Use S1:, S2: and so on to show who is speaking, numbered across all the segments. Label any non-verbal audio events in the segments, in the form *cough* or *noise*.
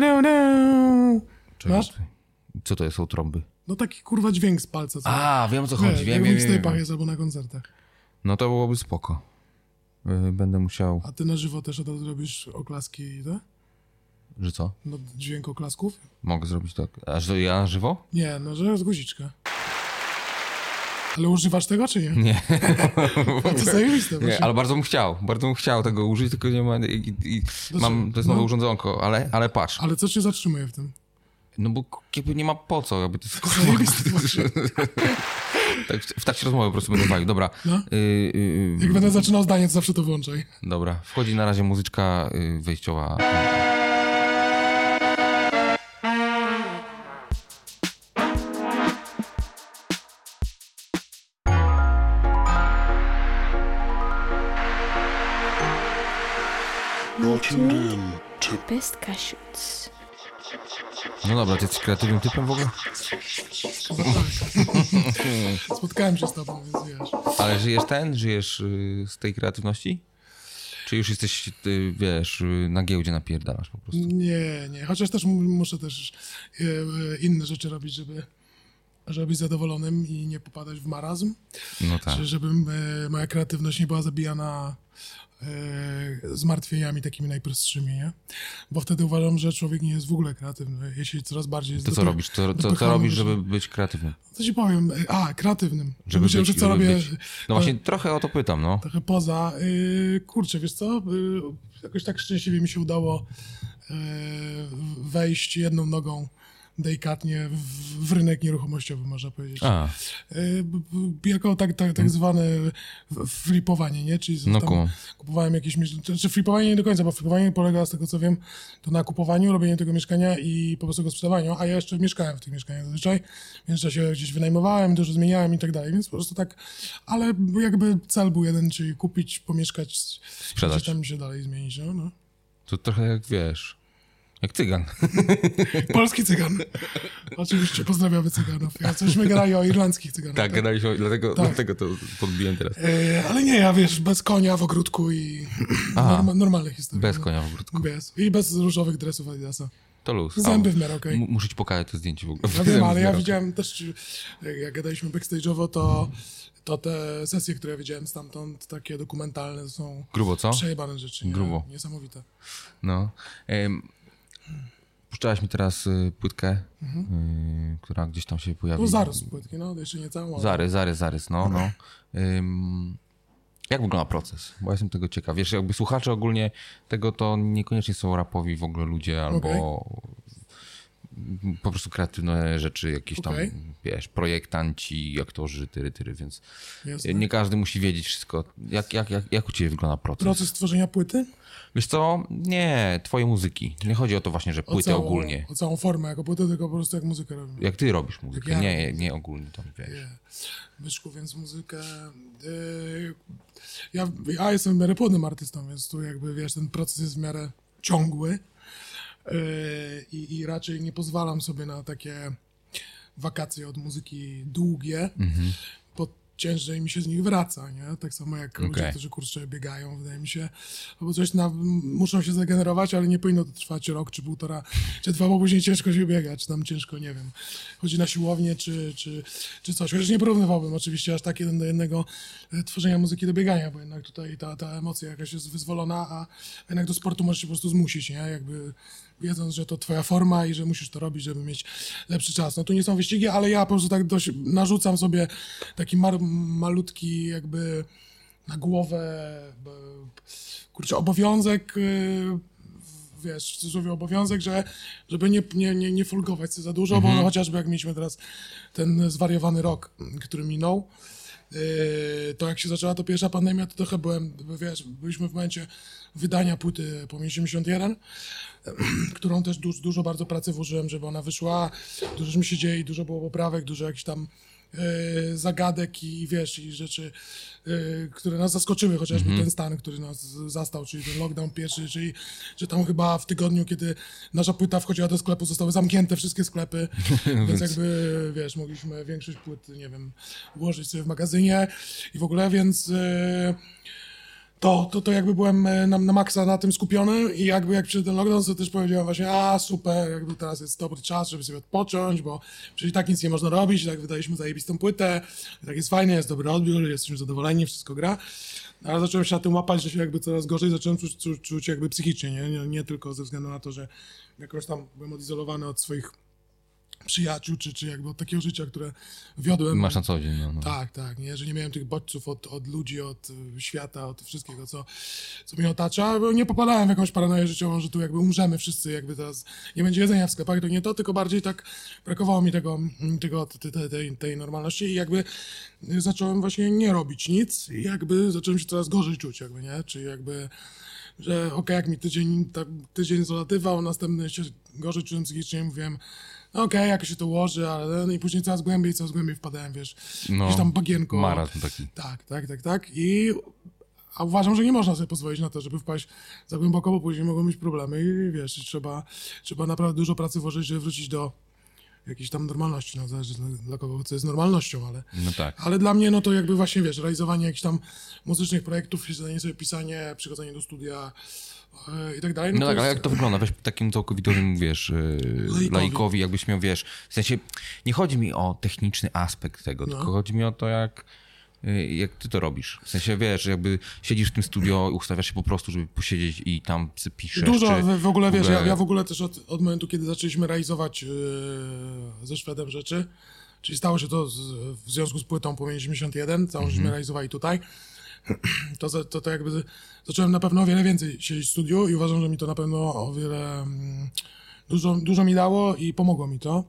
S1: du, du.
S2: Czekaj,
S1: Masz?
S2: Co to jest, są trąby?
S1: No taki kurwa dźwięk z palca. Co
S2: A, wiem o co chodzi, wiem, wiem,
S1: w
S2: wiem,
S1: jest albo na koncertach.
S2: No to byłoby spoko. Y, Będę musiał...
S1: A ty na żywo też razu robisz oklaski i te?
S2: Że co?
S1: No dźwięk oklasków?
S2: Mogę zrobić tak. A że ja na żywo?
S1: Nie, no że z guziczka. Ale używasz tego, czy nie?
S2: Nie. *laughs*
S1: To *laughs* zajebiste.
S2: Nie, ale bardzo bym chciał. Bardzo bym chciał tego użyć, tylko nie ma... I, i, mam, to jest nowe
S1: No.
S2: urządzonko, ale, ale patrz.
S1: Ale co cię zatrzymuje w tym?
S2: No bo jakby nie ma po co, jakby to jest... *laughs* Tak, w trakcie rozmowy po prostu będę walił. Dobra.
S1: No.
S2: Y, y,
S1: Jak będę zaczynał zdanie, to zawsze to włączaj.
S2: Dobra. Wchodzi na razie muzyczka y, wejściowa.
S3: Best Cashews.
S2: No dobra, ty jesteś kreatywnym typem w ogóle?
S1: Chyba *laughs* tak. Spotkałem się z tobą, więc wiesz.
S2: Ale żyjesz ten? Żyjesz y, z tej kreatywności? Czy już jesteś, ty, wiesz, y, na giełdzie napierdalasz po prostu?
S1: Nie, nie. Chociaż też mu- muszę też e, e, inne rzeczy robić, żeby, żeby być zadowolonym i nie popadać w marazm.
S2: No tak.
S1: Czy żeby e, moja kreatywność nie była zabijana e, zmartwieniami takimi najprostszymi, nie? Bo wtedy uważam, że człowiek nie jest w ogóle kreatywny, jeśli coraz bardziej jest
S2: To co robisz? To, to,
S1: dopychany
S2: robisz, żeby być kreatywnym?
S1: Co ci powiem? E, A, kreatywnym.
S2: Żeby być-
S1: że co robię...
S2: być. No właśnie, trochę o to pytam, no.
S1: Trochę poza. Kurczę, wiesz co? Jakoś tak szczęśliwie mi się udało wejść jedną nogą delikatnie w, w rynek nieruchomościowy, można powiedzieć.
S2: A,
S1: b- jako tak, tak, tak zwane flipowanie, nie? Czyli
S2: No
S1: tam kupowałem jakieś mieszkanie, czy flipowanie nie do końca, bo flipowanie polega z tego co wiem, to na kupowaniu, robieniu tego mieszkania i po prostu go sprzedawaniu, a ja jeszcze mieszkałem w tych mieszkaniach zazwyczaj, więc to się gdzieś wynajmowałem, dużo zmieniałem i tak dalej, więc po prostu tak, ale jakby cel był jeden, czyli kupić, pomieszkać,
S2: Sprzedać.
S1: gdzieś tam się dalej zmienić, no, no.
S2: to trochę jak wiesz, jak cygan. *laughs*
S1: Polski cygan. Oczywiście, pozdrawiamy cyganów. Ja cośmy grali o irlandzkich cyganach.
S2: Tak, gadaliśmy, dlatego,
S1: Tak.
S2: dlatego to podbiłem teraz.
S1: E, ale nie, ja wiesz, bez konia w ogródku i *clears throat* norma, normalne historie.
S2: Bez
S1: no.
S2: konia w ogródku.
S1: Bez. I bez różowych dresów Adidasa.
S2: To luz.
S1: Zęby w miarę okej.
S2: mu- Muszę ci pokazać to zdjęcie w ogóle.
S1: Ja wiem, *laughs* ale ja widziałem też, jak gadaliśmy backstage'owo, to, to te sesje, które ja widziałem stamtąd, takie dokumentalne, są
S2: Grubo, co?
S1: przejebane rzeczy. Nie?
S2: Grubo.
S1: Niesamowite.
S2: No. Puszczałaś mi teraz y, płytkę, y, która gdzieś tam się pojawi.
S1: To zaraz płytki, no, jeszcze nie całą. ale-
S2: Zarys, zarys, zarys, no, no. Ym, jak wygląda proces? Bo ja jestem tego ciekaw. Wiesz, jakby słuchacze ogólnie tego to niekoniecznie są rapowi w ogóle ludzie albo po prostu kreatywne rzeczy, jakieś tam,
S1: Okej.
S2: wiesz, projektanci, aktorzy, tyry, tyry, więc
S1: Jasne.
S2: nie każdy musi wiedzieć wszystko. Jak, jak, jak, jak u ciebie wygląda proces?
S1: Proces tworzenia płyty?
S2: Wiesz co? Nie, twoje muzyki. Nie chodzi o to właśnie, że płyty
S1: całą,
S2: ogólnie.
S1: O całą formę jako płytę, tylko po prostu jak muzykę robimy.
S2: Jak ty robisz muzykę,
S1: ja
S2: nie,
S1: robię.
S2: nie ogólnie tam, wiesz.
S1: Wyszku, więc muzykę. Yy, ja, ja jestem w miarę płodnym artystą, więc tu jakby wiesz, ten proces jest w miarę ciągły. Yy, i, I raczej nie pozwalam sobie na takie wakacje od muzyki długie, bo ciężej mi się z nich wraca, nie? Tak samo jak ludzie,
S2: Okej.
S1: którzy kurczę biegają, wydaje mi się, albo coś na, muszą się zregenerować, ale nie powinno to trwać rok czy półtora, czy dwa, bo później ciężko się biega, czy tam ciężko, nie wiem, chodzi na siłownię, czy, czy, czy coś. Chociaż nie porównywałbym oczywiście aż tak jeden do jednego e, tworzenia muzyki do biegania, bo jednak tutaj ta, ta emocja jakaś jest wyzwolona, a jednak do sportu możesz się po prostu zmusić, nie? Jakby wiedząc, że to twoja forma i że musisz to robić, żeby mieć lepszy czas. No tu nie są wyścigi, ale ja po prostu tak dość narzucam sobie taki mar, malutki jakby na głowę, kurczę, obowiązek, y, wiesz, w cudzysłowie obowiązek, że, żeby nie, nie, nie, nie folgować sobie za dużo, bo chociażby jak mieliśmy teraz ten zwariowany rok, który minął, to jak się zaczęła to pierwsza pandemia, to trochę byłem, wiesz, byliśmy w momencie wydania płyty po 81, *clears throat* którą też dużo, dużo bardzo pracy włożyłem, żeby ona wyszła. Dużo mi się dzieje dużo było poprawek, dużo jakichś tam zagadek i wiesz, i rzeczy, e, które nas zaskoczyły, chociażby ten stan, który nas zastał, czyli ten lockdown pierwszy, czyli że tam chyba w tygodniu, kiedy nasza płyta wchodziła do sklepu, zostały zamknięte wszystkie sklepy, *laughs* więc jakby, wiesz, mogliśmy większość płyt, nie wiem, ułożyć sobie w magazynie i w ogóle, więc... E, to, to, to jakby byłem e, na, na maksa na tym skupiony i jakby jak przyszedł ten lockdown, to też powiedziałem właśnie, a super, jakby teraz jest dobry czas, żeby sobie odpocząć, bo przecież tak nic nie można robić, tak wydaliśmy zajebistą płytę, tak jest fajnie, jest dobry odbiór, jesteśmy zadowoleni, wszystko gra. Ale zacząłem się na tym łapać, że się jakby coraz gorzej zacząłem czuć, czuć, czuć jakby psychicznie, nie? nie? Nie tylko ze względu na to, że jakoś tam byłem odizolowany od swoich przyjaciół, czy, czy jakby od takiego życia, które wiodłem.
S2: Masz na co dzień. No, no.
S1: Tak, tak, nie? że nie miałem tych bodźców od, od ludzi, od y, świata, od wszystkiego, co, co mnie otacza, bo nie popadałem w jakąś paranoję życiową, że tu jakby umrzemy wszyscy, jakby teraz nie będzie jedzenia w sklepach, to nie to, tylko bardziej tak brakowało mi tego, tego tej, tej, tej normalności i jakby zacząłem właśnie nie robić nic i jakby zacząłem się coraz gorzej czuć, jakby, nie? Czyli jakby że okej, okay, jak mi tydzień, tak, tydzień zalatywał, następny się gorzej czułem psychicznie, mówiłem, no okej, okay, jak się to ułoży, ale no i później coraz głębiej, coraz głębiej wpadałem, wiesz, no, gdzieś tam bagienko.
S2: Marazm taki.
S1: Tak, tak, tak, tak i a uważam, że nie można sobie pozwolić na to, żeby wpaść za głęboko, bo później mogą być problemy i wiesz, trzeba, trzeba naprawdę dużo pracy włożyć, żeby wrócić do jakiejś tam normalności, no zależy dla, dla kogo co jest normalnością, ale,
S2: no tak.
S1: ale dla mnie no to jakby właśnie, wiesz, realizowanie jakichś tam muzycznych projektów, siedzenie sobie pisanie, przychodzenie do studia, i tak dalej.
S2: No, no tak, jest... ale jak to wygląda? Weź takim całkowitowym, wiesz, e, laikowi. laikowi, jakbyś miał, wiesz, w sensie nie chodzi mi o techniczny aspekt tego, no. tylko chodzi mi o to, jak, e, jak ty to robisz. W sensie, wiesz, jakby siedzisz w tym studio i ustawiasz się po prostu, żeby posiedzieć i tam piszesz.
S1: Dużo, czy w, ogóle, w ogóle, wiesz, ja, ja, w ogóle też od, od momentu, kiedy zaczęliśmy realizować yy, ze Szwedem rzeczy, czyli stało się to z, w związku z płytą Płomień 91, całą mm -hmm. realizowali tutaj, *clears throat* to, to, to jakby zacząłem na pewno o wiele więcej siedzieć w studiu i uważam, że mi to na pewno o wiele mm, dużo, dużo mi dało i pomogło mi to.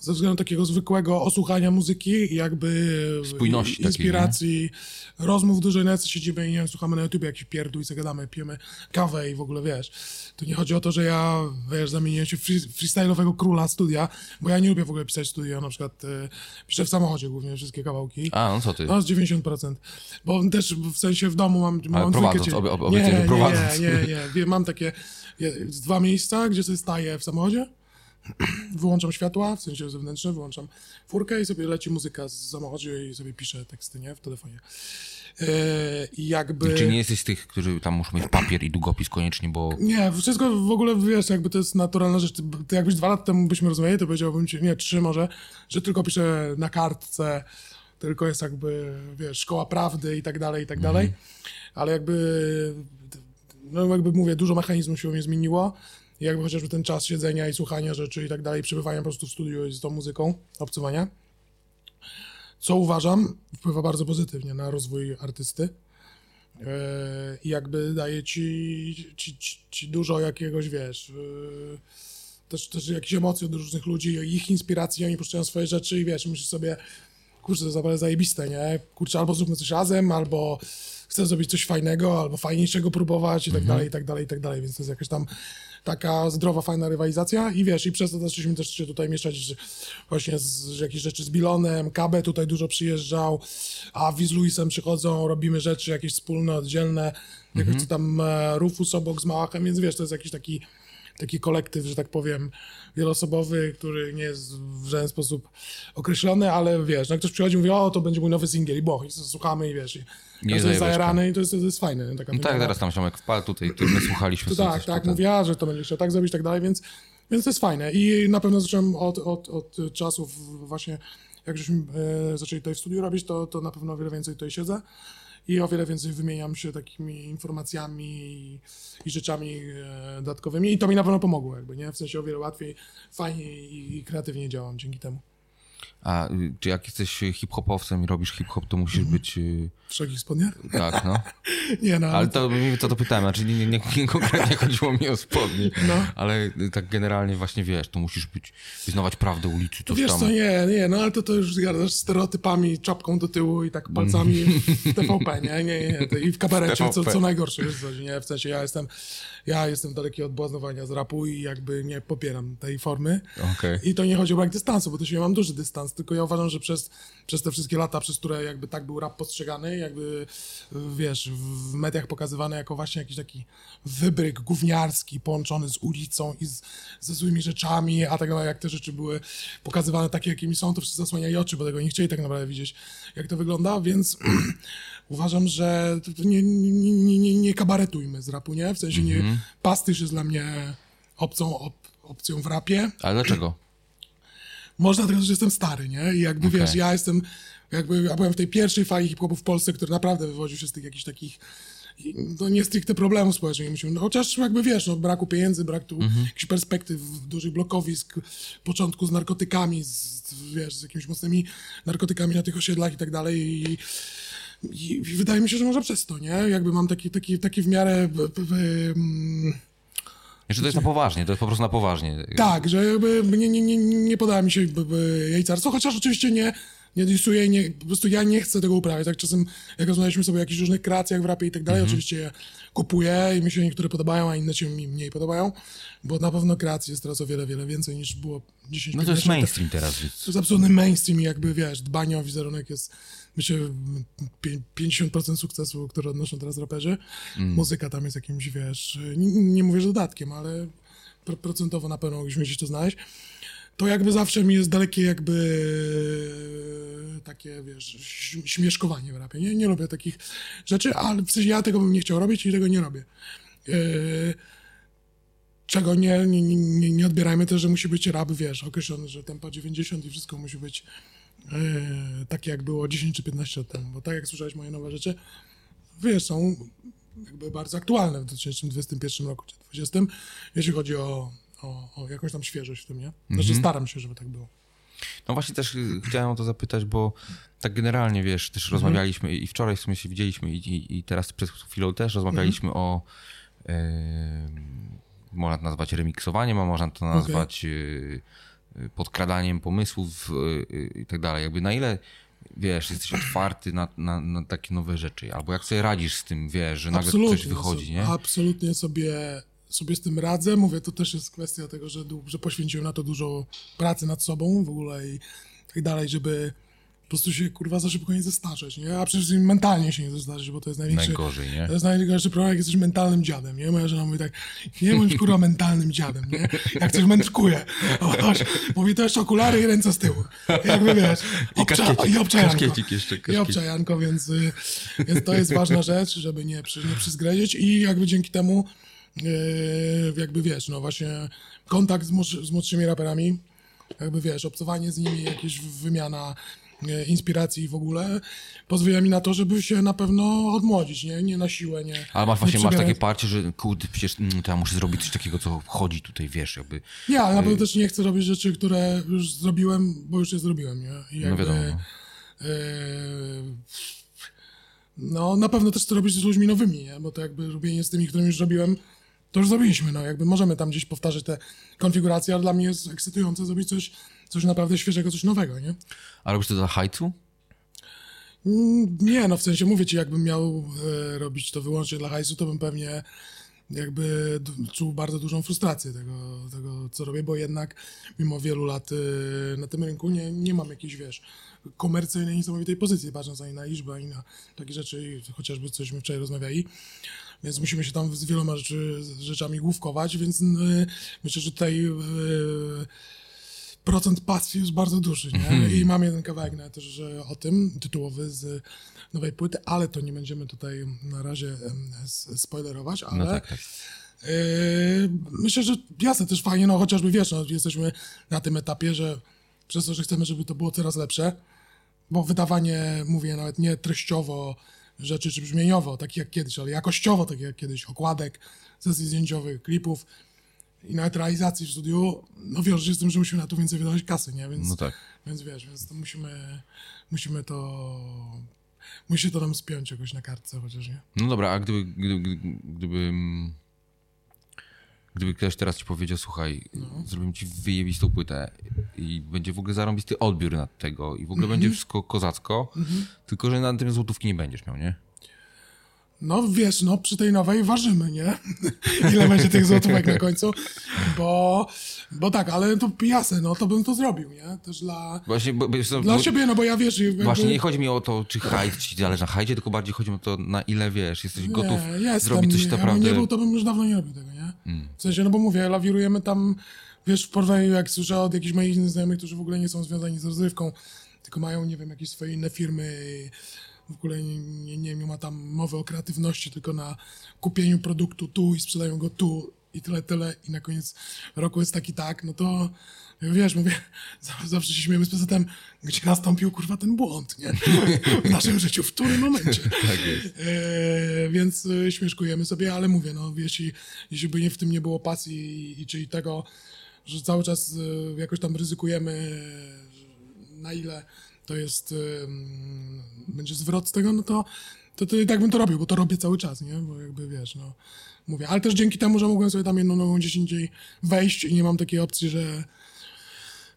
S1: Ze względu takiego zwykłego osłuchania muzyki, jakby
S2: Spójności
S1: inspiracji, takiej, rozmów dużej nocy siedzimy i nie wiem, słuchamy na YouTube jakiś pierdół i zagadamy, pijemy kawę i w ogóle wiesz. Tu nie chodzi o to, że ja, wiesz, zamieniłem się w freestyle'owego króla studia, bo ja nie lubię w ogóle pisać studia, na przykład y, piszę w samochodzie głównie wszystkie kawałki.
S2: A, no co ty?
S1: No, z 90%. Bo też w sensie w domu mam...
S2: mam Ale prowadząc,
S1: cię...
S2: ob, ob, nie, nie,
S1: nie, nie, nie, mam takie dwa miejsca, gdzie sobie staję w samochodzie, *clears throat* wyłączam światła, w sensie zewnętrzne, wyłączam furkę i sobie leci muzyka z samochodu i sobie piszę teksty, nie, w telefonie. E, I jakby...
S2: Czy nie jesteś z tych, którzy tam muszą mieć papier i długopis koniecznie, bo...
S1: Nie, wszystko w ogóle, wiesz, jakby to jest naturalna rzecz. Ty, jakbyś dwa lata temu byśmy rozmawiali, to powiedziałbym ci, nie, trzy może, że tylko piszę na kartce, tylko jest jakby, wiesz, szkoła prawdy i tak dalej, i tak dalej. Mhm. Ale jakby, no jakby mówię, dużo mechanizmów się u mnie zmieniło. Jakby chociażby ten czas siedzenia i słuchania rzeczy i tak dalej, przebywania po prostu w studiu z tą muzyką, obcowania co uważam wpływa bardzo pozytywnie na rozwój artysty. E, I jakby daje ci, ci, ci, ci dużo jakiegoś, wiesz, e, też, też jakieś emocje od różnych ludzi, ich inspiracji, oni puszczają swoje rzeczy i wiesz, myślisz sobie, kurczę, to jest zajebiste, nie? Kurczę, albo zróbmy coś razem, albo chcę zrobić coś fajnego, albo fajniejszego próbować i tak mhm. dalej, i tak dalej, i tak dalej, więc to jest jakaś tam taka zdrowa, fajna rywalizacja i wiesz, i przez to zaczęliśmy też się tutaj mieszać właśnie z, z jakieś rzeczy z Bilonem, KB tutaj dużo przyjeżdżał, a Wiz Luisem przychodzą, robimy rzeczy jakieś wspólne, oddzielne, mhm. jakoś tam e, Rufus obok z Małachem, więc wiesz, to jest jakiś taki taki kolektyw, że tak powiem, wielosobowy, który nie jest w żaden sposób określony, ale wiesz, jak ktoś przychodzi i mówi, o, to będzie mój nowy singiel i boh, i słuchamy i wiesz, i nie jest zajarany i to jest, to jest fajne.
S2: No tak, teraz tam Siemek wpadł tutaj, tu my słuchaliśmy.
S1: To tak, tak, mówiła, że to będzie chciał tak zrobić i tak dalej, więc, więc to jest fajne i na pewno zacząłem od, od, od czasów właśnie, jak żeśmy e, zaczęli tutaj w studiu robić, to, to na pewno o wiele więcej tutaj siedzę i o wiele więcej wymieniam się takimi informacjami i, i rzeczami e, dodatkowymi i to mi na pewno pomogło jakby, nie? W sensie o wiele łatwiej, fajniej i kreatywnie działam dzięki temu.
S2: A y, czy jak jesteś hip-hopowcem i robisz hip-hop, to musisz być... Y,
S1: w szerokich spodniach?
S2: Tak, no. *laughs*
S1: nie, no.
S2: Ale to, to, to pytałem, znaczy nie, nie, nie *laughs* konkretnie chodziło mi o spodnie, no. ale tak generalnie właśnie wiesz, to musisz być, wyznawać prawdę ulicy, coś
S1: wiesz
S2: tam.
S1: co, nie, nie, no ale to, to już zgadasz stereotypami, czapką do tyłu i tak palcami w TVP, nie, nie, nie, i w kabarecie, co, co najgorsze jest, nie, w sensie ja jestem, ja jestem daleki od błaznowania z rapu i jakby nie popieram tej formy.
S2: Okej.
S1: I to nie chodzi o brak dystansu, bo też ja mam duży dystans, tylko ja uważam, że przez, przez te wszystkie lata, przez które jakby tak był rap postrzegany, jakby wiesz, w mediach pokazywany jako właśnie jakiś taki wybryk gówniarski połączony z ulicą i z, ze złymi rzeczami, a tak naprawdę jak te rzeczy były pokazywane takie, jakimi są, to wszyscy zasłaniali oczy, bo tego nie chcieli tak naprawdę widzieć, jak to wygląda, więc *clears throat* uważam, że nie, nie, nie, nie, nie kabaretujmy z rapu, nie? W sensie nie, pastyż jest dla mnie op, opcją w rapie,
S2: Ale dlaczego?
S1: Można dlatego, że jestem stary, nie? I jakby
S2: Okej.
S1: wiesz, ja jestem, jakby, ja byłem w tej pierwszej fali hip-hopu w Polsce, który naprawdę wywodził się z tych jakichś takich, no nie stricte problemów społecznych, myślę, no, chociaż jakby wiesz, no braku pieniędzy, brak tu jakichś perspektyw, dużych blokowisk, początku z narkotykami, z, wiesz, z jakimiś mocnymi narkotykami na tych osiedlach i tak dalej i, i, i wydaje mi się, że może przez to, nie? Jakby mam taki, taki, taki w miarę... b- b- b-
S2: Że to jest na poważnie, to jest po prostu na poważnie.
S1: tak, że jakby nie, nie, nie, nie podoba mi się jakby jajcarstwo, chociaż oczywiście nie, nie disuję, nie, po prostu ja nie chcę tego uprawiać. Tak czasem, jak rozmawialiśmy sobie o jakichś różnych kreacjach w rapie i tak dalej, oczywiście je kupuję i mi się niektóre podobają, a inne się mi mniej podobają, bo na pewno kreacji jest teraz o wiele, wiele więcej niż było 10
S2: No to jest
S1: 15 lat
S2: mainstream teraz, więc...
S1: to jest absolutny mainstream i jakby, wiesz, dbanie o wizerunek jest, myślę, pię- 50% sukcesu, który odnoszą teraz raperzy. Muzyka tam jest jakimś, wiesz, nie, nie mówię, że dodatkiem, ale pro, procentowo na pewno mogliśmy gdzieś to znaleźć. To jakby zawsze mi jest dalekie jakby takie, wiesz, śmieszkowanie w rapie. Nie, nie lubię takich rzeczy, ale w sensie ja tego bym nie chciał robić i tego nie robię. Yy, czego nie, nie, nie, nie odbierajmy też, że musi być rap, wiesz, określony, że tempo 90 i wszystko musi być e, takie, jak było 10 czy 15 lat temu. Bo tak jak słyszałeś moje nowe rzeczy, wiesz, są jakby bardzo aktualne w 2021 roku czy 2020, jeśli chodzi o, o, o jakąś tam świeżość w tym, nie? Znaczy staram się, żeby tak było.
S2: No właśnie też y, chciałem o to zapytać, bo tak generalnie, wiesz, też rozmawialiśmy i wczoraj w sumie się widzieliśmy i, i, i teraz przed chwilą też rozmawialiśmy o e, można to nazwać remiksowaniem, a można to nazwać e, e, podkradaniem pomysłów e, i tak dalej. Jakby na ile wiesz, jesteś otwarty na, na, na takie nowe rzeczy, albo jak sobie radzisz z tym, wiesz, że nagle coś wychodzi, nie?
S1: Absolutnie sobie, sobie z tym radzę. Mówię, to też jest kwestia tego, że, że poświęciłem na to dużo pracy nad sobą w ogóle i tak dalej, żeby po prostu się kurwa za szybko nie zestarzeć, nie? A przede wszystkim mentalnie się nie zestarzeć, bo to jest największy...
S2: Najgorzej, nie?
S1: To jest najgorszy problem, jak jesteś mentalnym dziadem, nie? Moja żona mówi tak, nie bądź kurwa mentalnym dziadem, nie? Jak coś mędrkuje. Mówi to jeszcze okulary i ręce z tyłu. Jakby wiesz,
S2: I kaszkiecik,
S1: i obczajanko.
S2: kaszkiecik jeszcze,
S1: I
S2: kaszkiecik.
S1: obczajanko, więc, y, więc to jest ważna rzecz, żeby nie, przy, nie i jakby dzięki temu jakby wiesz, no właśnie kontakt z, młodszy, z młodszymi raperami, jakby wiesz, obcowanie z nimi, jakieś wymiana e, inspiracji w ogóle, pozwala mi na to, żeby się na pewno odmłodzić, nie? Nie na siłę, nie.
S2: Ale masz właśnie
S1: nie
S2: masz takie parcie, że kurde, przecież mm, to ja muszę zrobić coś takiego, co chodzi tutaj, wiesz, jakby...
S1: Nie, ale na pewno też nie chcę robić rzeczy, które już zrobiłem, bo już je zrobiłem, nie?
S2: No
S1: jakby,
S2: wiadomo.
S1: e, no, na pewno też chcę robić z ludźmi nowymi, nie? Bo to jakby robienie z tymi, którymi już zrobiłem, to już zrobiliśmy, no. Jakby możemy tam gdzieś powtarzać te konfiguracje, ale dla mnie jest ekscytujące zrobić coś, coś naprawdę świeżego, coś nowego, nie?
S2: A robisz to dla hajcu?
S1: Mm, Nie, no w sensie mówię ci, jakbym miał e, robić to wyłącznie dla hajsu, to bym pewnie jakby czuł bardzo dużą frustrację tego, tego, co robię, bo jednak mimo wielu lat e, na tym rynku nie, nie mam jakiejś, wiesz, komercyjnej, niesamowitej pozycji, patrząc ani na liczbę, ani na takie rzeczy, chociażby cośmy wczoraj rozmawiali. Więc musimy się tam z wieloma rzeczy, z rzeczami główkować, więc e, myślę, że tutaj e, procent pasji jest bardzo duży, nie?
S2: Mhm.
S1: I mam jeden kawałek nawet też o tym, tytułowy z nowej płyty, ale to nie będziemy tutaj na razie spoilerować, ale
S2: No tak, tak.
S1: yy, myślę, że jasne, też fajnie, no chociażby wiesz, no, jesteśmy na tym etapie, że przez to, że chcemy, żeby to było coraz lepsze, bo wydawanie, mówię nawet nie treściowo rzeczy, czy brzmieniowo, takich jak kiedyś, ale jakościowo, tak jak kiedyś, okładek, sesji zdjęciowych, klipów i nawet realizacji w studiu, no wiąże się z tym, że musimy na to więcej wydawać kasy, nie? Więc,
S2: No tak.
S1: więc wiesz, więc to musimy, musimy to, musi to nam spiąć jakoś na kartce chociaż, nie?
S2: No dobra, a gdyby, gdyby, gdyby, gdyby, ktoś teraz ci powiedział, słuchaj,
S1: No.
S2: zrobimy ci wyjebistą płytę i będzie w ogóle zarąbisty odbiór nad tego i w ogóle
S1: Mhm.
S2: będzie wszystko kozacko, tylko że na tym złotówki nie będziesz miał, nie?
S1: No wiesz, no przy tej nowej ważymy, nie? *laughs* Ile będzie tych złotówek na końcu, bo, bo tak, ale to jasne, no to bym to zrobił, nie? Też dla,
S2: Właśnie, bo, co,
S1: dla
S2: bo,
S1: siebie, no bo ja wiesz... Jakby,
S2: właśnie nie chodzi mi o to, czy hajt ci zależy na hajdzie, tylko bardziej chodzi mi o to, na ile wiesz, jesteś gotów
S1: nie, jestem,
S2: zrobić coś naprawdę...
S1: Nie był, to bym już dawno nie robił tego, nie? W sensie, no bo mówię, lawirujemy tam, wiesz, w porównaniu jak słyszę od jakichś moich znajomych, którzy w ogóle nie są związani z rozrywką, tylko mają, nie wiem, jakieś swoje inne firmy, w ogóle nie, nie, nie ma tam mowy o kreatywności, tylko na kupieniu produktu tu i sprzedają go tu i tyle, tyle i na koniec roku jest taki tak, no to wiesz, mówię, zawsze się śmiejemy z PZM, gdzie nastąpił kurwa ten błąd, nie? W naszym życiu, w którym momencie. *laughs*
S2: Tak jest.
S1: E, więc e, śmieszkujemy sobie, ale mówię, no jeśli, jeśli by nie w tym nie było pasji i, czyli tego, że cały czas e, jakoś tam ryzykujemy, że na ile to jest, e, będzie zwrot z tego, no to, to, to i tak bym to robił, bo to robię cały czas, nie? Bo jakby wiesz, no mówię, ale też dzięki temu, że mogłem sobie tam jedną nogą gdzieś indziej wejść i nie mam takiej opcji, że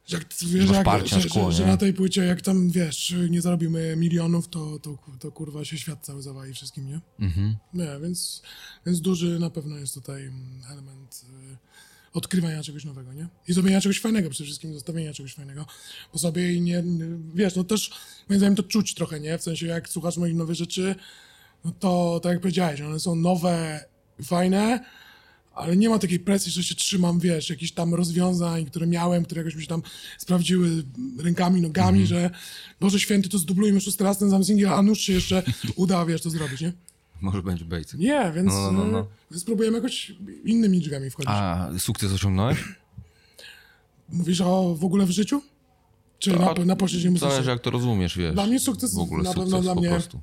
S1: że, jak, wiesz, jak, że,
S2: szkło,
S1: że, że na tej płycie, jak tam, wiesz, nie zarobimy milionów, to, to, to kurwa się świat cały zawali wszystkim, nie?
S2: Mhm.
S1: Nie, więc, więc duży na pewno jest tutaj mm, element y, odkrywania czegoś nowego, nie? I zrobienia czegoś fajnego przede wszystkim, zostawienia czegoś fajnego po sobie i nie, nie wiesz, no też moim zdaniem to czuć trochę, nie? W sensie jak słuchasz moich nowych rzeczy, no to tak jak powiedziałeś, one są nowe, fajne, ale nie ma takiej presji, że się trzymam, wiesz, jakichś tam rozwiązań, które miałem, które jakoś mi się tam sprawdziły rękami, nogami, że Boże Święty, to zdublujmy szósty raz ten sam singiel, a nuż się jeszcze *laughs* uda, wiesz, to zrobić, nie?
S2: Może będzie basic.
S1: Nie, więc,
S2: No, no, no, no.
S1: e, więc spróbujemy jakoś innymi drzwiami wchodzić.
S2: A sukces osiągnąłeś? *clears throat*
S1: Mówisz o w ogóle w życiu? Czy na, na poziomie muzycznym?
S2: Zależy jak to rozumiesz, wiesz.
S1: Dla mnie sukces
S2: W ogóle
S1: na
S2: sukces
S1: pewno dla
S2: po
S1: mnie-
S2: prostu.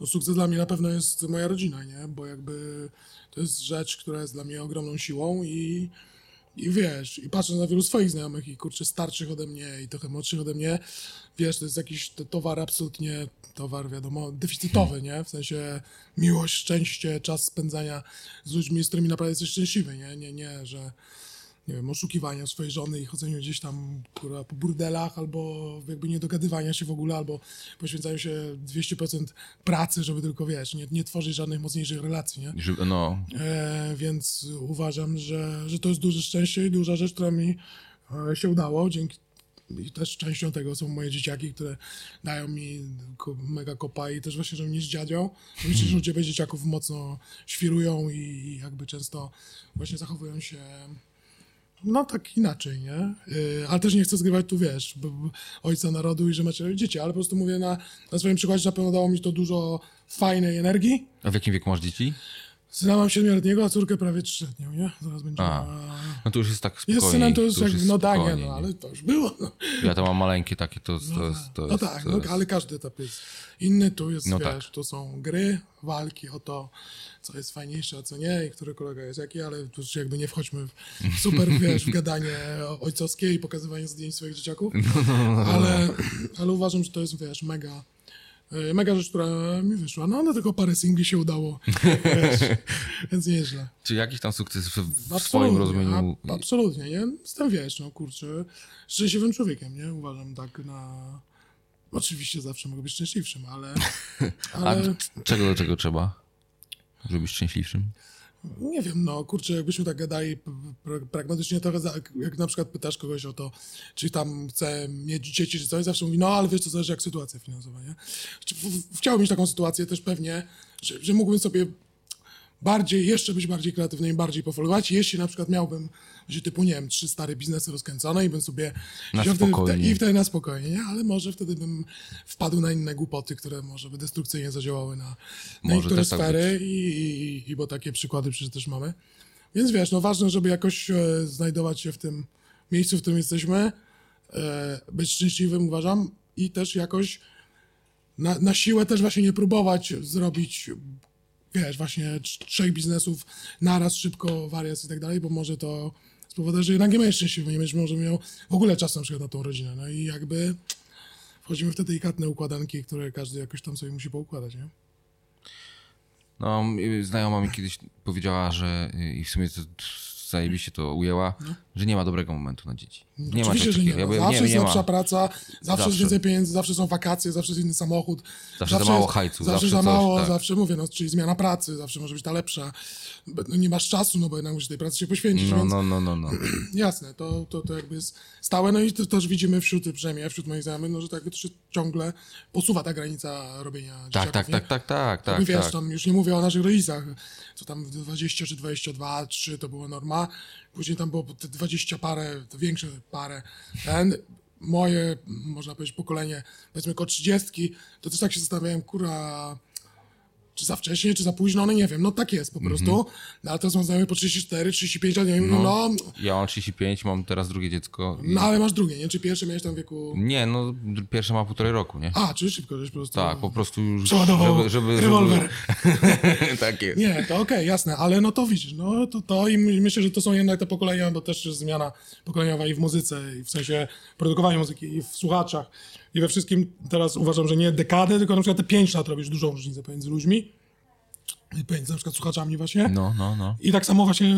S1: No, sukces dla mnie na pewno jest moja rodzina, nie? Bo jakby to jest rzecz, która jest dla mnie ogromną siłą i, i wiesz, i patrząc na wielu swoich znajomych i kurczę starszych ode mnie i trochę młodszych ode mnie, wiesz, to jest jakiś to, towar absolutnie, towar wiadomo, deficytowy, nie? W sensie miłość, szczęście, czas spędzania z ludźmi, z którymi naprawdę jesteś szczęśliwy, nie? Nie, nie, że nie wiem, oszukiwania swojej żony i chodzeniu gdzieś tam kurwa, po burdelach, albo jakby nie dogadywania się w ogóle, albo poświęcaniu się 200% pracy, żeby tylko, wiesz, nie, nie tworzyć żadnych mocniejszych relacji, nie?
S2: No,
S1: E, więc uważam, że, że to jest duże szczęście i duża rzecz, która mi e, się udało. Dzięki i też częścią tego są moje dzieciaki, które dają mi mega kopa i też właśnie, że mnie z dziadzią. Myślę, że u ciebie dzieciaków mocno świrują i jakby często właśnie zachowują się no tak inaczej, nie? Yy, ale też nie chcę zgrywać tu, wiesz, b- ojca narodu i że macie dzieci, ale po prostu mówię na, na swoim przykładzie, na pewno dało mi to dużo fajnej energii.
S2: a w jakim wieku masz dzieci?
S1: Syna mam siedmioletniego, a córkę prawie trzyletnią, nie? Zaraz będzie.
S2: A, No to już jest tak spokojnie.
S1: Jest synem, to już jakby, no tak, no, ale to już było. No,
S2: Ja to mam maleńkie takie, to, to jest... To
S1: no
S2: jest,
S1: tak,
S2: to
S1: no,
S2: jest...
S1: ale każdy etap jest inny. Tu jest,
S2: No
S1: wiesz,
S2: tak.
S1: tu są gry, walki o to, co jest fajniejsze, a co nie, i który kolega jest jaki, ale tu już jakby nie wchodźmy w *laughs* super, wiesz, w gadanie ojcowskie i pokazywanie zdjęć swoich dzieciaków,
S2: No,
S1: ale, ale uważam, że to jest, wiesz, mega mega rzecz, która mi wyszła. No, no tylko parę singli się udało, *laughs* wiesz, więc nieźle.
S2: Czy jakiś tam sukces w,
S1: Absolutnie,
S2: swoim rozumieniu...
S1: a- absolutnie, nie? Jestem, wiesz, no kurczę, szczęśliwym człowiekiem, nie? Uważam tak na... Oczywiście zawsze mogę być szczęśliwszym, ale... *laughs*
S2: A
S1: ale
S2: d- czego do czego trzeba? Żeby być szczęśliwszym?
S1: Nie wiem, no kurczę, jakbyśmy tak gadali pragmatycznie za, jak na przykład pytasz kogoś o to, czy tam chce mieć dzieci, czy coś, zawsze mówi, no ale wiesz, to zależy jak sytuacja finansowa, nie? Chciałbym mieć taką sytuację też pewnie, że, że mógłbym sobie bardziej, jeszcze być bardziej kreatywny i bardziej pofolować, jeśli na przykład miałbym, że typu, nie wiem, trzy stare biznesy rozkręcone i bym sobie
S2: Na
S1: wtedy, i wtedy na spokojnie, nie? ale może wtedy bym wpadł na inne głupoty, które może by destrukcyjnie zadziałały na, na niektóre
S2: tak
S1: sfery i, i, i bo takie przykłady przecież też mamy. Więc wiesz, no ważne, żeby jakoś e, znajdować się w tym miejscu, w którym jesteśmy, e, być szczęśliwym uważam i też jakoś na, na siłę też właśnie nie próbować zrobić wiesz, właśnie trz- trzech biznesów naraz, szybko, wariac i tak dalej, bo może to spowoduje, że jednak nie będziesz szczęśliwy, nie będziesz może miał w ogóle czasu na przykład na tą rodzinę. No i jakby wchodzimy w te delikatne układanki, które każdy jakoś tam sobie musi poukładać, nie?
S2: No, znajoma mi kiedyś powiedziała, że i w sumie to zajebiście to ujęła, że nie ma dobrego momentu na dzieci. Nie
S1: Oczywiście, że nie.
S2: Ja
S1: Zawsze
S2: nie,
S1: jest
S2: nie
S1: lepsza
S2: ma.
S1: praca, zawsze,
S2: Zawsze.
S1: jest więcej pieniędzy, zawsze są wakacje, zawsze jest inny samochód.
S2: Zawsze za mało hajcu,
S1: Zawsze,
S2: zawsze
S1: za
S2: coś,
S1: mało,
S2: tak.
S1: zawsze mówię, no, czyli zmiana pracy, zawsze może być ta lepsza. No, nie masz czasu, no bo jednak musisz tej pracy się poświęcić,
S2: No,
S1: więc
S2: no, no, no, no. *clears throat*
S1: jasne, to, to, to jakby jest stałe. No i to też widzimy wśród, przynajmniej wśród moich znajomych, no, że to się ciągle posuwa ta granica robienia
S2: Tak, tak,
S1: nie?
S2: tak, tak, tak,
S1: Tak,
S2: tak,
S1: wiesz,
S2: tak.
S1: tam już nie mówię o naszych rodzicach, co tam 20 czy 22, 3 to była norma, później tam było te 20 parę, większe parę. Ten, moje, można powiedzieć, pokolenie, powiedzmy około 30, to też tak się zastanawiałem, kurwa, czy za wcześnie, czy za późno, no nie wiem, no tak jest po prostu. No, ale teraz mam znajomych po 34, 35 lat, nie wiem, no, no,
S2: Ja mam 35, mam teraz drugie dziecko. i-
S1: no ale masz drugie, nie? Czy pierwsze miałeś tam w wieku...
S2: Nie, no pierwsze ma półtorej roku, nie?
S1: A, czy szybko, żeś po prostu...
S2: Tak, po prostu już...
S1: Przeładował rewolwer.
S2: Żeby... *laughs* tak jest.
S1: Nie, to okej, jasne, ale no to widzisz, no to, to i my- myślę, że to są jednak te pokolenia, bo też zmiana pokoleniowa i w muzyce, i w sensie produkowaniu muzyki, i w słuchaczach, i we wszystkim teraz uważam, że nie dekadę, tylko na przykład te 5 lat robisz dużą różnicę pomiędzy ludźmi, i pomiędzy na przykład słuchaczami właśnie.
S2: No, no, no.
S1: I tak samo właśnie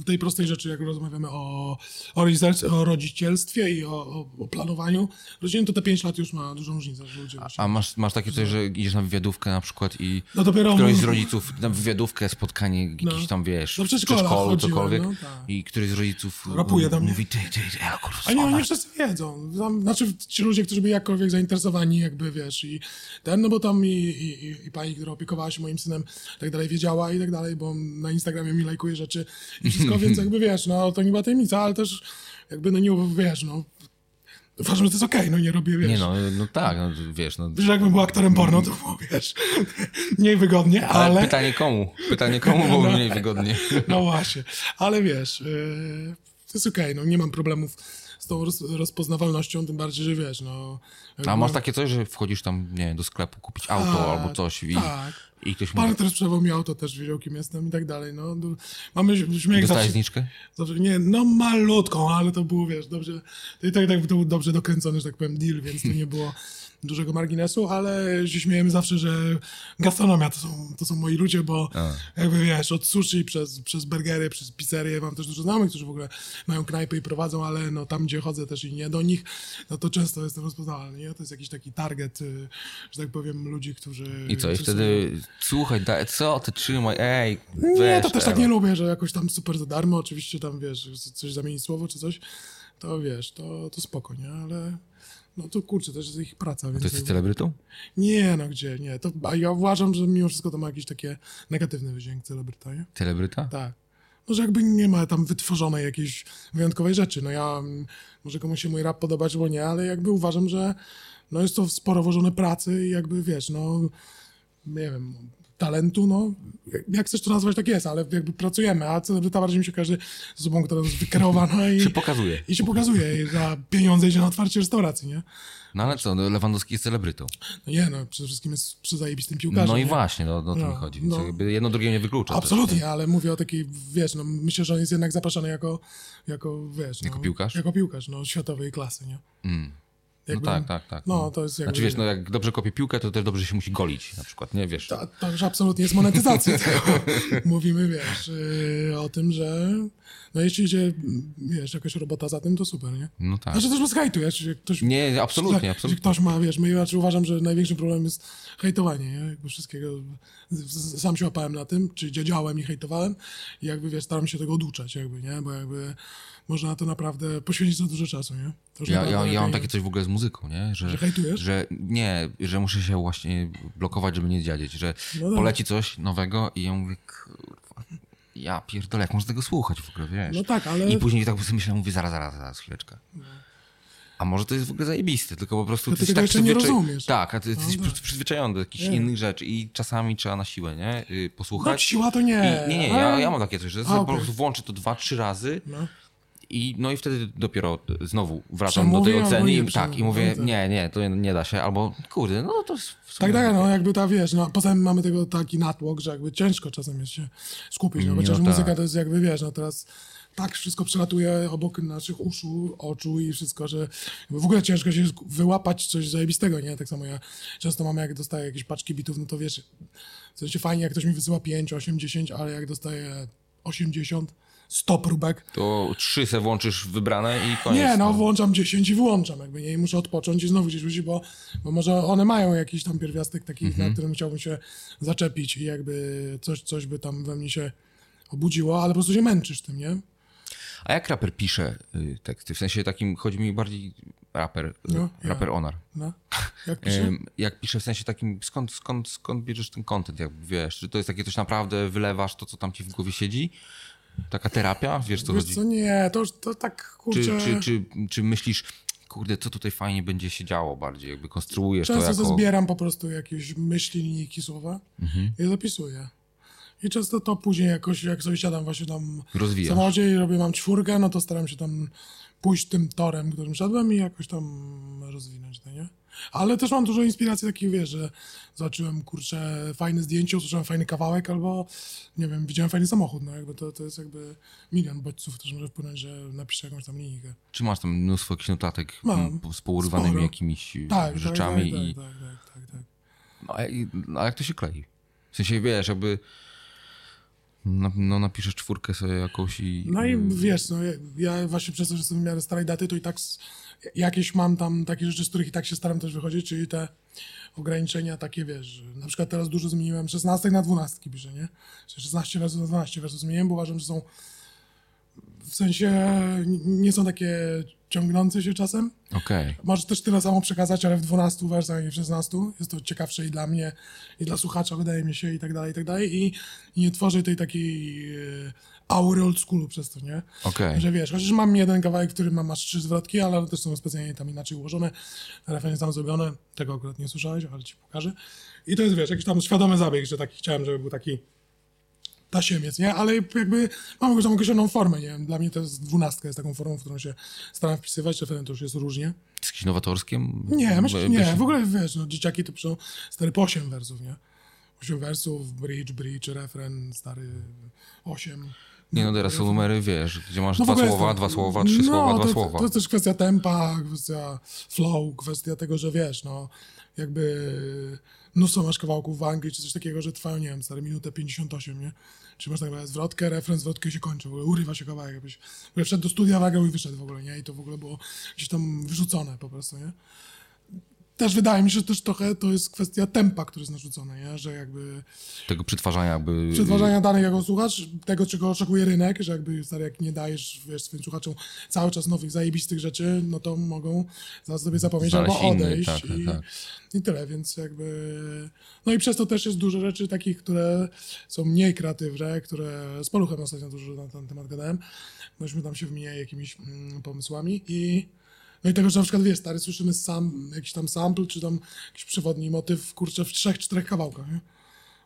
S1: w tej prostej rzeczy, jak rozmawiamy o, o, o rodzicielstwie i o, o, planowaniu rodziny, to te 5 lat już ma dużą różnicę, ludzie właśnie...
S2: A masz, masz takie coś, że idziesz na wywiadówkę na przykład i
S1: No dopiero
S2: któryś z rodziców na wywiadówkę, spotkanie jakieś tam, wiesz, w
S1: przedszkola
S2: przedszkolu, cokolwiek
S1: no, tak.
S2: i któryś z rodziców
S1: Rapuje do mnie.
S2: mówi, ty, ty, ty, ja kurwa,
S1: A nie, oni wszyscy wiedzą. Tam, znaczy ci ludzie, którzy byli jakkolwiek zainteresowani, jakby wiesz, i ten, no bo tam i, i, i- i pani, która opiekowała się moim synem, tak dalej wiedziała i tak dalej, bo na Instagramie mi lajkuje rzeczy i *laughs* wszystko, więc jakby wiesz, no to nie była tajemnica, ale też jakby no nie wiesz, no uważam, że to jest okej, no nie robię, wiesz.
S2: Nie no, no tak, no, wiesz, no.
S1: Że jakbym był aktorem porno, to było, wiesz, *laughs* mniej wygodnie,
S2: Ale,
S1: ale...
S2: pytanie komu? Pytanie komu było *laughs* mniej wygodnie.
S1: No właśnie, ale wiesz, yy, to jest okej, no nie mam problemów tą roz, rozpoznawalnością, tym bardziej, że wiesz, no...
S2: A masz takie coś, że wchodzisz tam, nie wiem, do sklepu kupić auto
S1: Tak,
S2: albo coś i,
S1: tak.
S2: i ktoś
S1: Pan,
S2: mówi,
S1: który sprzedawał mi auto, też wiedział, kim jestem i tak dalej. No, mamy śmiech
S2: dostałeś
S1: zawsze,
S2: zniczkę?
S1: zawsze. Nie, no malutką, ale to było, wiesz, dobrze. To i tak, tak to był dobrze dokręcony, że tak powiem, deal, więc to nie było dużego marginesu, ale się śmiejemy zawsze, że gastronomia to są, to są moi ludzie, bo jakby wiesz, od sushi przez, przez burgery, przez pizzerię, mam też dużo znajomych, którzy w ogóle mają knajpy i prowadzą, ale no tam, gdzie chodzę też i nie do nich, no to często jestem rozpoznawalny, nie? To jest jakiś taki target, y, że tak powiem, ludzi, którzy...
S2: I co, i wtedy, słuchaj, da, co ty trzymaj, ej,
S1: nie,
S2: weź
S1: to też tak nie lubię, że jakoś tam super za darmo, oczywiście tam, wiesz, coś zamienić słowo czy coś, to wiesz, to, to spoko, nie? Ale no to kurczę, też jest ich praca, więc...
S2: To jesteś
S1: jakby-
S2: celebrytą?
S1: Nie, no gdzie, nie. To, a ja uważam, że mimo wszystko to ma jakiś taki negatywny wydźwięk celebryta, nie?
S2: Celebryta?
S1: Tak. Może jakby nie ma tam wytworzonej jakiejś wyjątkowej rzeczy. No ja, mm, może komuś się mój rap podobać, bo nie, ale jakby uważam, że no jest to sporo włożone pracy i jakby, wiesz, no nie wiem, talentu, no jak chcesz to nazwać, tak jest, ale jakby pracujemy, a celebryta bardziej mi się kojarzy z osobą, która jest wykierowana i *laughs*
S2: Się pokazuje.
S1: i się pokazuje i za pieniądze idzie na otwarcie restauracji, nie?
S2: No ale co, no, Lewandowski jest celebrytą.
S1: No nie, no przede wszystkim jest przezajebistym piłkarzem.
S2: No i
S1: nie?
S2: właśnie, no, no o to
S1: No,
S2: mi chodzi.
S1: no.
S2: Jedno drugie nie wyklucza. też,
S1: Absolutnie, ale mówię o takiej, wiesz, no myślę, że on jest jednak zapraszany jako, jako wiesz...
S2: Jako
S1: no,
S2: piłkarz?
S1: Jako piłkarz, no, światowej klasy, nie?
S2: Mm. No
S1: Jakby-
S2: tak, tak, tak.
S1: No, to jest jakby...
S2: Znaczy wiesz, no jak dobrze kopie piłkę, to też dobrze się musi golić na przykład, nie wiesz.
S1: To już absolutnie jest monetyzacja. *laughs* Mówimy, wiesz, yy, o tym, że no jeśli idzie, wiesz, jakaś robota za tym, to super, nie?
S2: No tak.
S1: Znaczy też bez hejtu, jeśli ktoś...
S2: Nie, absolutnie,
S1: jeśli
S2: absolutnie.
S1: ktoś ma, wiesz, my raczej uważam, że największym problemem jest hejtowanie, nie? Jakby wszystkiego, sam się łapałem na tym, czy dziedziałem i hejtowałem i jakby, wiesz, staram się tego oduczać, jakby, nie? Bo jakby można na to naprawdę poświęcić za dużo czasu, nie? To
S2: Ja,
S1: naprawdę
S2: ja, ja mam takie coś w ogóle z muzyką, nie? Że,
S1: Że hejtujesz?
S2: że nie, że muszę się właśnie blokować, żeby nie dziadzieć, że
S1: No
S2: poleci coś nowego i ja mówię, kurwa, ja pierdolę, jak można tego słuchać w ogóle, wiesz?
S1: No tak, ale-
S2: I później tak prostu myślę, mówię, zaraz, zaraz, zaraz, chwileczkę. A może to jest w ogóle zajebiste, tylko po prostu
S1: No
S2: ty
S1: ty
S2: tak
S1: jeszcze nie
S2: przyzwyczaj-
S1: rozumiesz.
S2: Tak, a ty jesteś
S1: tak.
S2: przy- przyzwyczajony do jakichś
S1: Nie.
S2: innych rzeczy i czasami trzeba na siłę, nie? Y,
S1: No
S2: Posłuchać.
S1: siła to nie.
S2: I, nie, nie, ja, ja mam takie coś, że
S1: A,
S2: sobie po prostu włączę to dwa, trzy razy
S1: No.
S2: I, no i wtedy dopiero znowu wracam do
S1: Przemówi
S2: tej oceny i, tak, i mówię,
S1: no
S2: nie, nie, to nie da się, albo kurde, no to
S1: Tak, tak, no jakby ta, wiesz, no poza tym mamy tego taki natłok, że jakby ciężko czasem jest się skupić, no,
S2: No
S1: chociaż
S2: tak.
S1: muzyka to jest jakby, wiesz, no teraz tak wszystko przelatuje obok naszych uszu, oczu i wszystko, że w ogóle ciężko się wyłapać coś zajebistego, nie? Tak samo ja często mam, jak dostaję jakieś paczki bitów, no to wiesz, w sensie fajnie, jak ktoś mi wysyła 5, 8, 10, ale jak dostaję 80, 100 próbek.
S2: To trzy se włączysz wybrane i koniec.
S1: Nie, no włączam 10 i wyłączam, jakby nie, i muszę odpocząć i znowu gdzieś wrócić, bo, bo może one mają jakiś tam pierwiastek taki,
S2: Mhm.
S1: na którym chciałbym się zaczepić i jakby coś, coś by tam we mnie się obudziło, ale po prostu się męczysz tym, nie?
S2: A jak raper pisze y, teksty? W sensie takim, chodzi mi bardziej raper, y,
S1: No, ja.
S2: raper onar.
S1: No. Jak pisze?
S2: Jak pisze w sensie takim, skąd, skąd, skąd bierzesz ten content, jak wiesz? Czy to jest takie coś naprawdę, wylewasz to, co tam ci w głowie siedzi? Taka terapia? Wiesz, co
S1: Wiesz
S2: chodzi?
S1: co, nie, to, to tak,
S2: Czy,
S1: kurczę...
S2: czy, czy, czy myślisz, kurde, co tutaj fajnie będzie się działo bardziej? Jakby konstruujesz
S1: Często
S2: to
S1: to
S2: jako...
S1: zbieram po prostu jakieś myśli, linijki, słowa
S2: Mhm.
S1: i zapisuję. I często to później jakoś, jak sobie siadam właśnie tam w
S2: Rozwijasz.
S1: samochodzie i robię, mam czwórkę, no to staram się tam pójść tym torem, którym szedłem i jakoś tam rozwinąć, no nie? Ale też mam dużo inspiracji takich, wiesz, że zobaczyłem, kurczę, fajne zdjęcie, usłyszałem fajny kawałek albo, nie wiem, widziałem fajny samochód, no jakby to, to jest jakby milion bodźców też może wpłynąć, że napiszę jakąś tam linijkę.
S2: Czy masz tam mnóstwo jakichś notatek
S1: Mam.
S2: z pourywanymi
S1: Sporo.
S2: jakimiś y,
S1: Tak,
S2: rzeczami?
S1: tak,
S2: i...
S1: tak, tak, tak, tak, tak.
S2: No, no, a jak to się klei? W sensie, wiesz, jakby... No, no napiszesz czwórkę sobie jakąś i...
S1: No i wiesz, no, ja- ja właśnie przez to, że jestem w miarę starej daty, to i tak jakieś mam tam takie rzeczy, z których i tak się staram też wychodzić, czyli te ograniczenia takie, wiesz, na przykład teraz dużo zmieniłem 16 na 12 piszę, nie? Czyli 16 wersów na 12 wersów zmieniłem, bo uważam, że są w sensie nie są takie ciągnące się czasem.
S2: Okej.
S1: Możesz też tyle samo przekazać, ale w 12 wersach, a nie w 16. Jest to ciekawsze i dla mnie, i dla słuchacza, wydaje mi się, i tak dalej, i tak dalej. I, i nie tworzę tej takiej e, aury old schoolu przez to, nie?
S2: Okej.
S1: Że wiesz, chociaż mam jeden kawałek, w którym mam aż trzy zwrotki, ale one też są specjalnie tam inaczej ułożone, refren jest tam zrobione, tego akurat nie słyszałeś, ale ci pokażę. I to jest, wiesz, jakiś tam świadomy zabieg, że taki chciałem, żeby był taki tasiemiec, nie? Ale jakby mam jakąś tam określoną formę, nie wiem, dla mnie to jest dwunastka, jest taką formą, w którą się staram wpisywać, refren to już jest różnie.
S2: Z jakimś nowatorskim?
S1: Nie, myślę, nie. W ogóle wiesz, no, dzieciaki to piszą stary po 8 wersów, nie? 8 wersów, bridge, bridge, refren, stary 8.
S2: Nie no, teraz są numery, wiesz, gdzie masz
S1: No
S2: dwa słowa,
S1: to-
S2: dwa słowa, trzy
S1: no,
S2: słowa, dwa
S1: to,
S2: słowa.
S1: To jest też kwestia tempa, kwestia flow, kwestia tego, że wiesz, no jakby mnóstwo masz kawałków w Anglii, czy coś takiego, że trwają, nie wiem, stare minutę 58, nie? Czy masz tak naprawdę zwrotkę, refren, zwrotkę się kończy, w ogóle urywa się kawałek, jakbyś wszedł do studia, nagrał i wyszedł w ogóle, nie? I to w ogóle było gdzieś tam wyrzucone po prostu, nie? Też wydaje mi się, że też trochę to jest kwestia tempa, który jest narzucony, nie? Że jakby
S2: Tego przetwarzania jakby...
S1: przetwarzania danych jako słuchacz, tego czego oczekuje rynek, że jakby stary, jak nie dajesz wiesz, swoim słuchaczom cały czas nowych zajebistych rzeczy, no to mogą zaraz sobie zapomnieć
S2: Znaleźć
S1: albo
S2: inny,
S1: odejść
S2: tak, tak,
S1: i,
S2: tak.
S1: i tyle, więc jakby no i przez to też jest dużo rzeczy takich, które są mniej kreatywne, które z Paluchem ostatnio dużo na ten temat gadałem, myśmy tam się wymieniali jakimiś mm, pomysłami i no i tego, że na przykład, wiesz, stary, słyszymy sam, jakiś tam sample, czy tam jakiś przewodni motyw, kurczę, w trzech, czterech kawałkach, nie?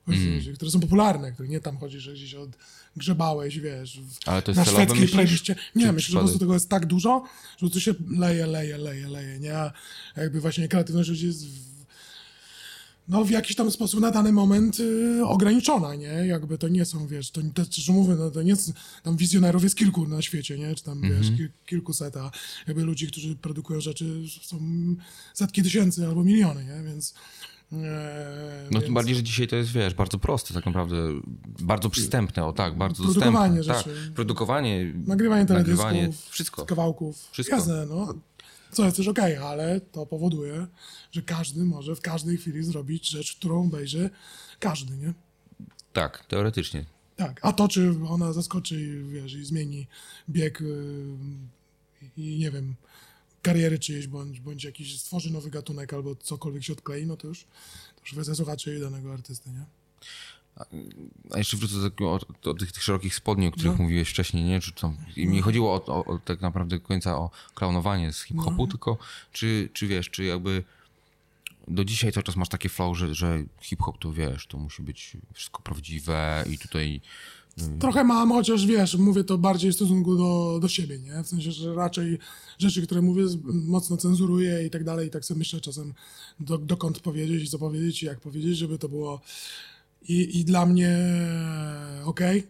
S2: Mm.
S1: Które są popularne, które nie tam chodzi, że gdzieś odgrzebałeś, wiesz, w, na szwedzkiej playliście. Nie, myślę, że po prostu tego jest tak dużo, że to się leje, leje, leje, leje, nie? A jakby właśnie kreatywność ludzi jest no w jakiś tam sposób na dany moment y, ograniczona, nie? Jakby to nie są, wiesz, to też że mówię, no to nie jest, tam wizjonerów jest kilku na świecie, nie? Czy tam,
S2: Mhm.
S1: wiesz, kil, kilkuset, a jakby ludzi, którzy produkują rzeczy są setki tysięcy albo miliony, nie? Więc... E,
S2: No
S1: więc...
S2: tym bardziej, że dzisiaj to jest, wiesz, bardzo proste tak naprawdę, bardzo przystępne, o tak, bardzo
S1: Produkowanie
S2: dostępne.
S1: rzeczy.
S2: Tak, produkowanie,
S1: Nagrywanie teledysków,
S2: nagrywanie, wszystko.
S1: kawałków.
S2: Wszystko.
S1: Jasne, no. Co jest też okej, ale to powoduje, że każdy może w każdej chwili zrobić rzecz, którą obejrzy każdy, nie?
S2: Tak, teoretycznie.
S1: Tak, a to, czy ona zaskoczy i, wiesz, i zmieni bieg yy, i nie wiem, kariery czyjejś, bądź, bądź jakiś stworzy nowy gatunek albo cokolwiek się odklei, no to już, to już kwestia słuchaczy danego artysty, nie?
S2: A jeszcze wrócę do, tego, o, do tych, tych szerokich spodni, o których
S1: No.
S2: mówiłeś wcześniej, nie? Czy tam, I mi chodziło o, o, o tak naprawdę końca o klaunowanie z hip-hopu,
S1: No.
S2: tylko czy, czy wiesz, czy jakby do dzisiaj cały czas masz takie flow, że, że hip-hop to wiesz, to musi być wszystko prawdziwe i tutaj
S1: Trochę mam, chociaż wiesz, mówię to bardziej w stosunku do, do siebie, nie? W sensie, że raczej rzeczy, które mówię, mocno cenzuruję i tak dalej, i tak sobie myślę czasem, do, dokąd powiedzieć i co powiedzieć i jak powiedzieć, żeby to było i, i dla mnie okej,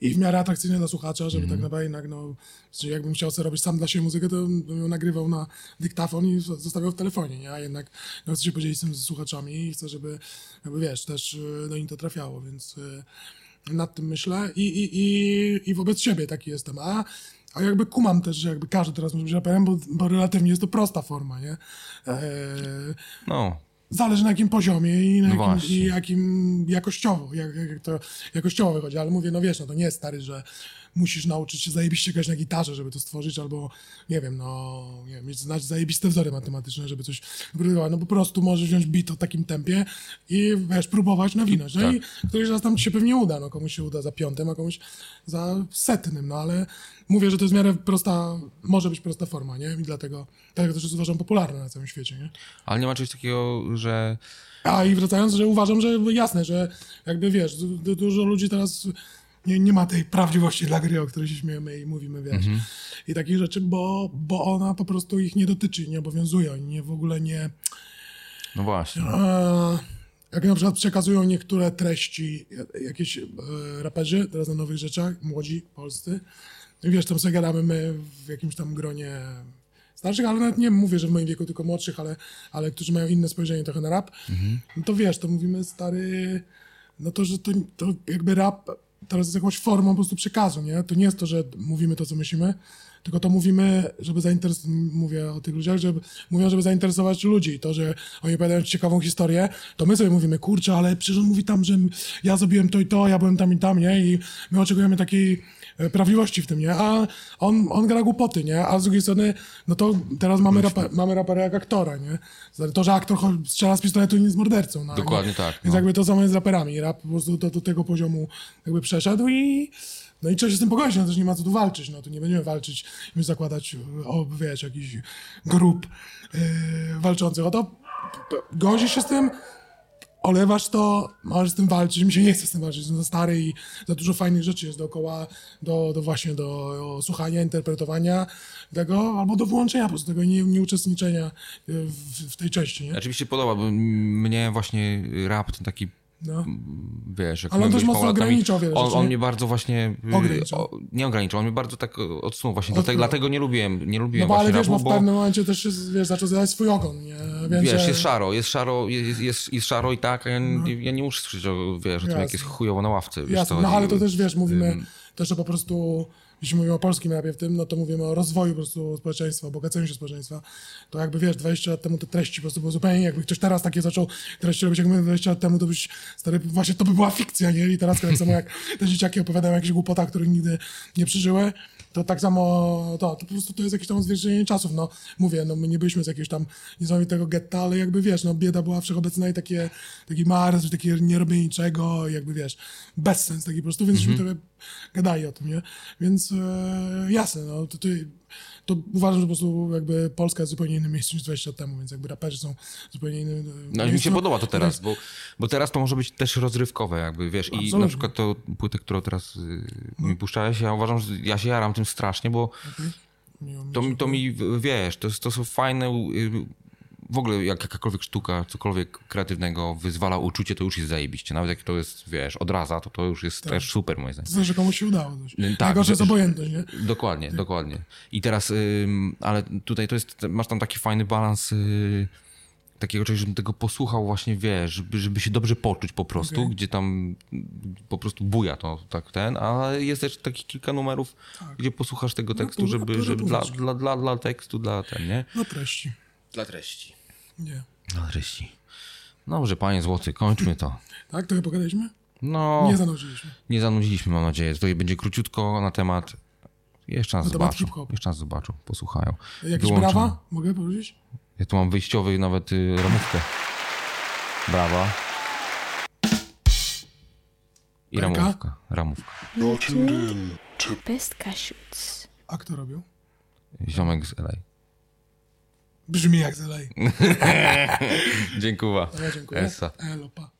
S1: i w miarę atrakcyjne dla słuchacza, żeby tak naprawdę jednak, no, jakbym chciał sobie robić sam dla siebie muzykę, to bym ją nagrywał na dyktafon i z- zostawiał w telefonie, nie? A jednak no, chcę się podzielić tym ze słuchaczami i chcę, żeby, jakby wiesz, też y, do nich to trafiało, więc... y, nad tym myślę i, i, i, i wobec siebie taki jestem. A, a jakby kumam też, że jakby każdy teraz może być raperem, bo, bo relatywnie jest to prosta forma, nie? Eee,
S2: No,
S1: zależy na jakim poziomie i, na
S2: No
S1: jakim, i jakim jakościowo, jak, jak to jakościowo wychodzi, ale mówię, no wiesz, no to nie jest stary, że musisz nauczyć się zajebiście grać na gitarze, żeby to stworzyć, albo nie wiem, no, nie wiem, znać zajebiste wzory matematyczne, żeby coś wyprodukować, no po prostu możesz wziąć beat o takim tempie i wiesz, próbować nawinąć, no
S2: Tak.
S1: i któryś raz tam ci się pewnie uda, no komuś się uda za piątym, a komuś za setnym, no ale mówię, że to jest w miarę prosta, może być prosta forma, nie, i dlatego, dlatego też jest uważam popularna na całym świecie, nie.
S2: ale nie ma czegoś takiego, że
S1: A i wracając, że uważam, że jasne, że jakby wiesz, du- du- dużo ludzi teraz nie, nie ma tej prawdziwości dla gry, o której się śmiejemy i mówimy, wiesz. I takich rzeczy, bo, bo ona po prostu ich nie dotyczy, nie obowiązuje, oni nie, w ogóle nie...
S2: no właśnie.
S1: E, jak na przykład przekazują niektóre treści ja- jakieś e, raperzy, teraz na nowych rzeczach, młodzi, polscy, i wiesz, tam sobie gadamy my w jakimś tam gronie starszych, ale nawet nie mówię, że w moim wieku, tylko młodszych, ale, ale którzy mają inne spojrzenie trochę na rap, no to wiesz, to mówimy stary, no to, że to, to jakby rap teraz jest jakąś formą po prostu przekazu, nie? To nie jest to, że mówimy to, co myślimy, tylko to mówimy, żeby zainteresować, mówię o tych ludziach, żeby, mówią, żeby zainteresować ludzi. To, że oni opowiadają ci ciekawą historię, to my sobie mówimy, kurczę, ale przecież on mówi tam, że ja zrobiłem to i to, ja byłem tam i tam, nie? I my oczekujemy takiej prawdziwości w tym, nie? A on, on gra głupoty, nie? A z drugiej strony, no to teraz mamy, rapa, mamy rapera jak aktora, nie? To, że aktor strzela z pistoletu nie jest mordercą. No,
S2: Dokładnie
S1: nie?
S2: tak,
S1: Więc
S2: no.
S1: jakby to samo jest z raperami. Rap po prostu do, do tego poziomu jakby przeszedł i no i trzeba się z tym pogodzić, no też nie ma co tu walczyć, no tu nie będziemy walczyć i zakładać, o, wiesz, jakiś grup yy, walczących o to. Godzisz się z tym, olewasz to, możesz z tym walczyć, mi się nie chce z tym walczyć, jestem za stary i za dużo fajnych rzeczy jest dookoła, do, do właśnie do słuchania, interpretowania tego, albo do wyłączenia po prostu tego nie, nieuczestniczenia yy, w, w tej części, nie?
S2: Się podoba, bo mnie właśnie rap ten taki
S1: No.
S2: wiesz, jak
S1: Ale on też mocno ograniczał wiele
S2: on, on
S1: nie?
S2: mnie bardzo właśnie... y,
S1: Ograniczał.
S2: O, nie ograniczał, on mnie bardzo tak odsunął właśnie. Dlatego, dlatego nie lubiłem, nie
S1: No
S2: lubiłem
S1: bo ale wiesz, bo w pewnym momencie też wiesz, zaczął zjadać swój ogon, nie? Więc,
S2: Wiesz,
S1: że-
S2: jest szaro, jest szaro, jest, jest, jest szaro i tak, ja, ja nie muszę słyszeć, o, wiesz, o tym, jak jest chujowo na ławce. Wiesz,
S1: Jasne,
S2: co
S1: no ale to też, wiesz, mówimy też, że po prostu, jeśli mówimy o polskim rapie w tym, no to mówimy o rozwoju po prostu społeczeństwa, bogaceniu się społeczeństwa. To jakby, wiesz, 20 lat temu te treści po prostu były zupełnie, jakby ktoś teraz takie zaczął treści robić, jak my 20 lat temu, to byś, stary, właśnie to by była fikcja, nie? I teraz tak samo jak te dzieciaki opowiadają jakieś głupota, których nigdy nie przeżyły, to tak samo to, to po prostu to jest jakieś tam odzwierciedlenie czasów, no mówię, no my nie byliśmy z jakiegoś tam niesamowitego getta, ale jakby wiesz, no bieda była wszechobecna i takie, taki marzec, takie nierobienie niczego, jakby wiesz, bezsens taki po prostu, więc żeśmy tyle gadali o tym, nie? Więc e, jasne, no to, to, to uważam, że po prostu jakby Polska jest zupełnie innym miejscu niż 20 lat temu, więc jakby raperzy są zupełnie innym
S2: No ale mi
S1: miejscu.
S2: się podoba to teraz, bo, bo teraz to może być też rozrywkowe jakby, wiesz, i
S1: Absolutnie.
S2: na przykład to płytę, którą teraz y, mi puszczałeś, ja uważam, że ja się jaram tym strasznie, bo
S1: mi
S2: to, mi- to mi, wiesz, to, to są fajne, y, w ogóle jak jakakolwiek sztuka, cokolwiek kreatywnego wyzwala uczucie, to już jest zajebiście. Nawet jak to jest, wiesz, odraza, to to już jest też super moim zdaniem.
S1: Znaczy, komuś się udało coś.
S2: Tak,
S1: Najgorsze jest obojętność, nie?
S2: Dokładnie, dokładnie. I teraz, ym, ale tutaj to jest, masz tam taki fajny balans y, takiego czegoś, żebym tego posłuchał właśnie, wiesz, żeby, żeby się dobrze poczuć po prostu,
S1: Okej.
S2: gdzie tam po prostu buja to tak ten, a jest też takich kilka numerów, gdzie posłuchasz tego tekstu,
S1: pół-
S2: żeby, żeby dla, dla, dla, dla tekstu, dla ten, nie?
S1: Na treści.
S2: Dla treści.
S1: Nie.
S2: Dla treści. Dobrze, panie złoty, kończmy to. *laughs*
S1: Tak? Trochę pogadaliśmy?
S2: No,
S1: Nie zanudziliśmy.
S2: nie zanudziliśmy, mam nadzieję. Tutaj będzie króciutko na temat. Jeszcze nas
S1: Na
S2: zobaczą. Jeszcze nas zobaczą, posłuchają.
S1: Jakieś
S2: Wyłączą.
S1: brawa? Mogę powiedzieć?
S2: Ja tu mam wyjściowy nawet y, ramówkę. Brawa. I
S1: Belka?
S2: ramówka. Ramówka.
S4: Best Cashews.
S1: A kto robił?
S2: Ziomek z LA.
S1: Brzmi jak z LA. *laughs*
S2: Dziękuję.
S1: Ja dziękuję.
S2: Essa.
S1: Elo, pa.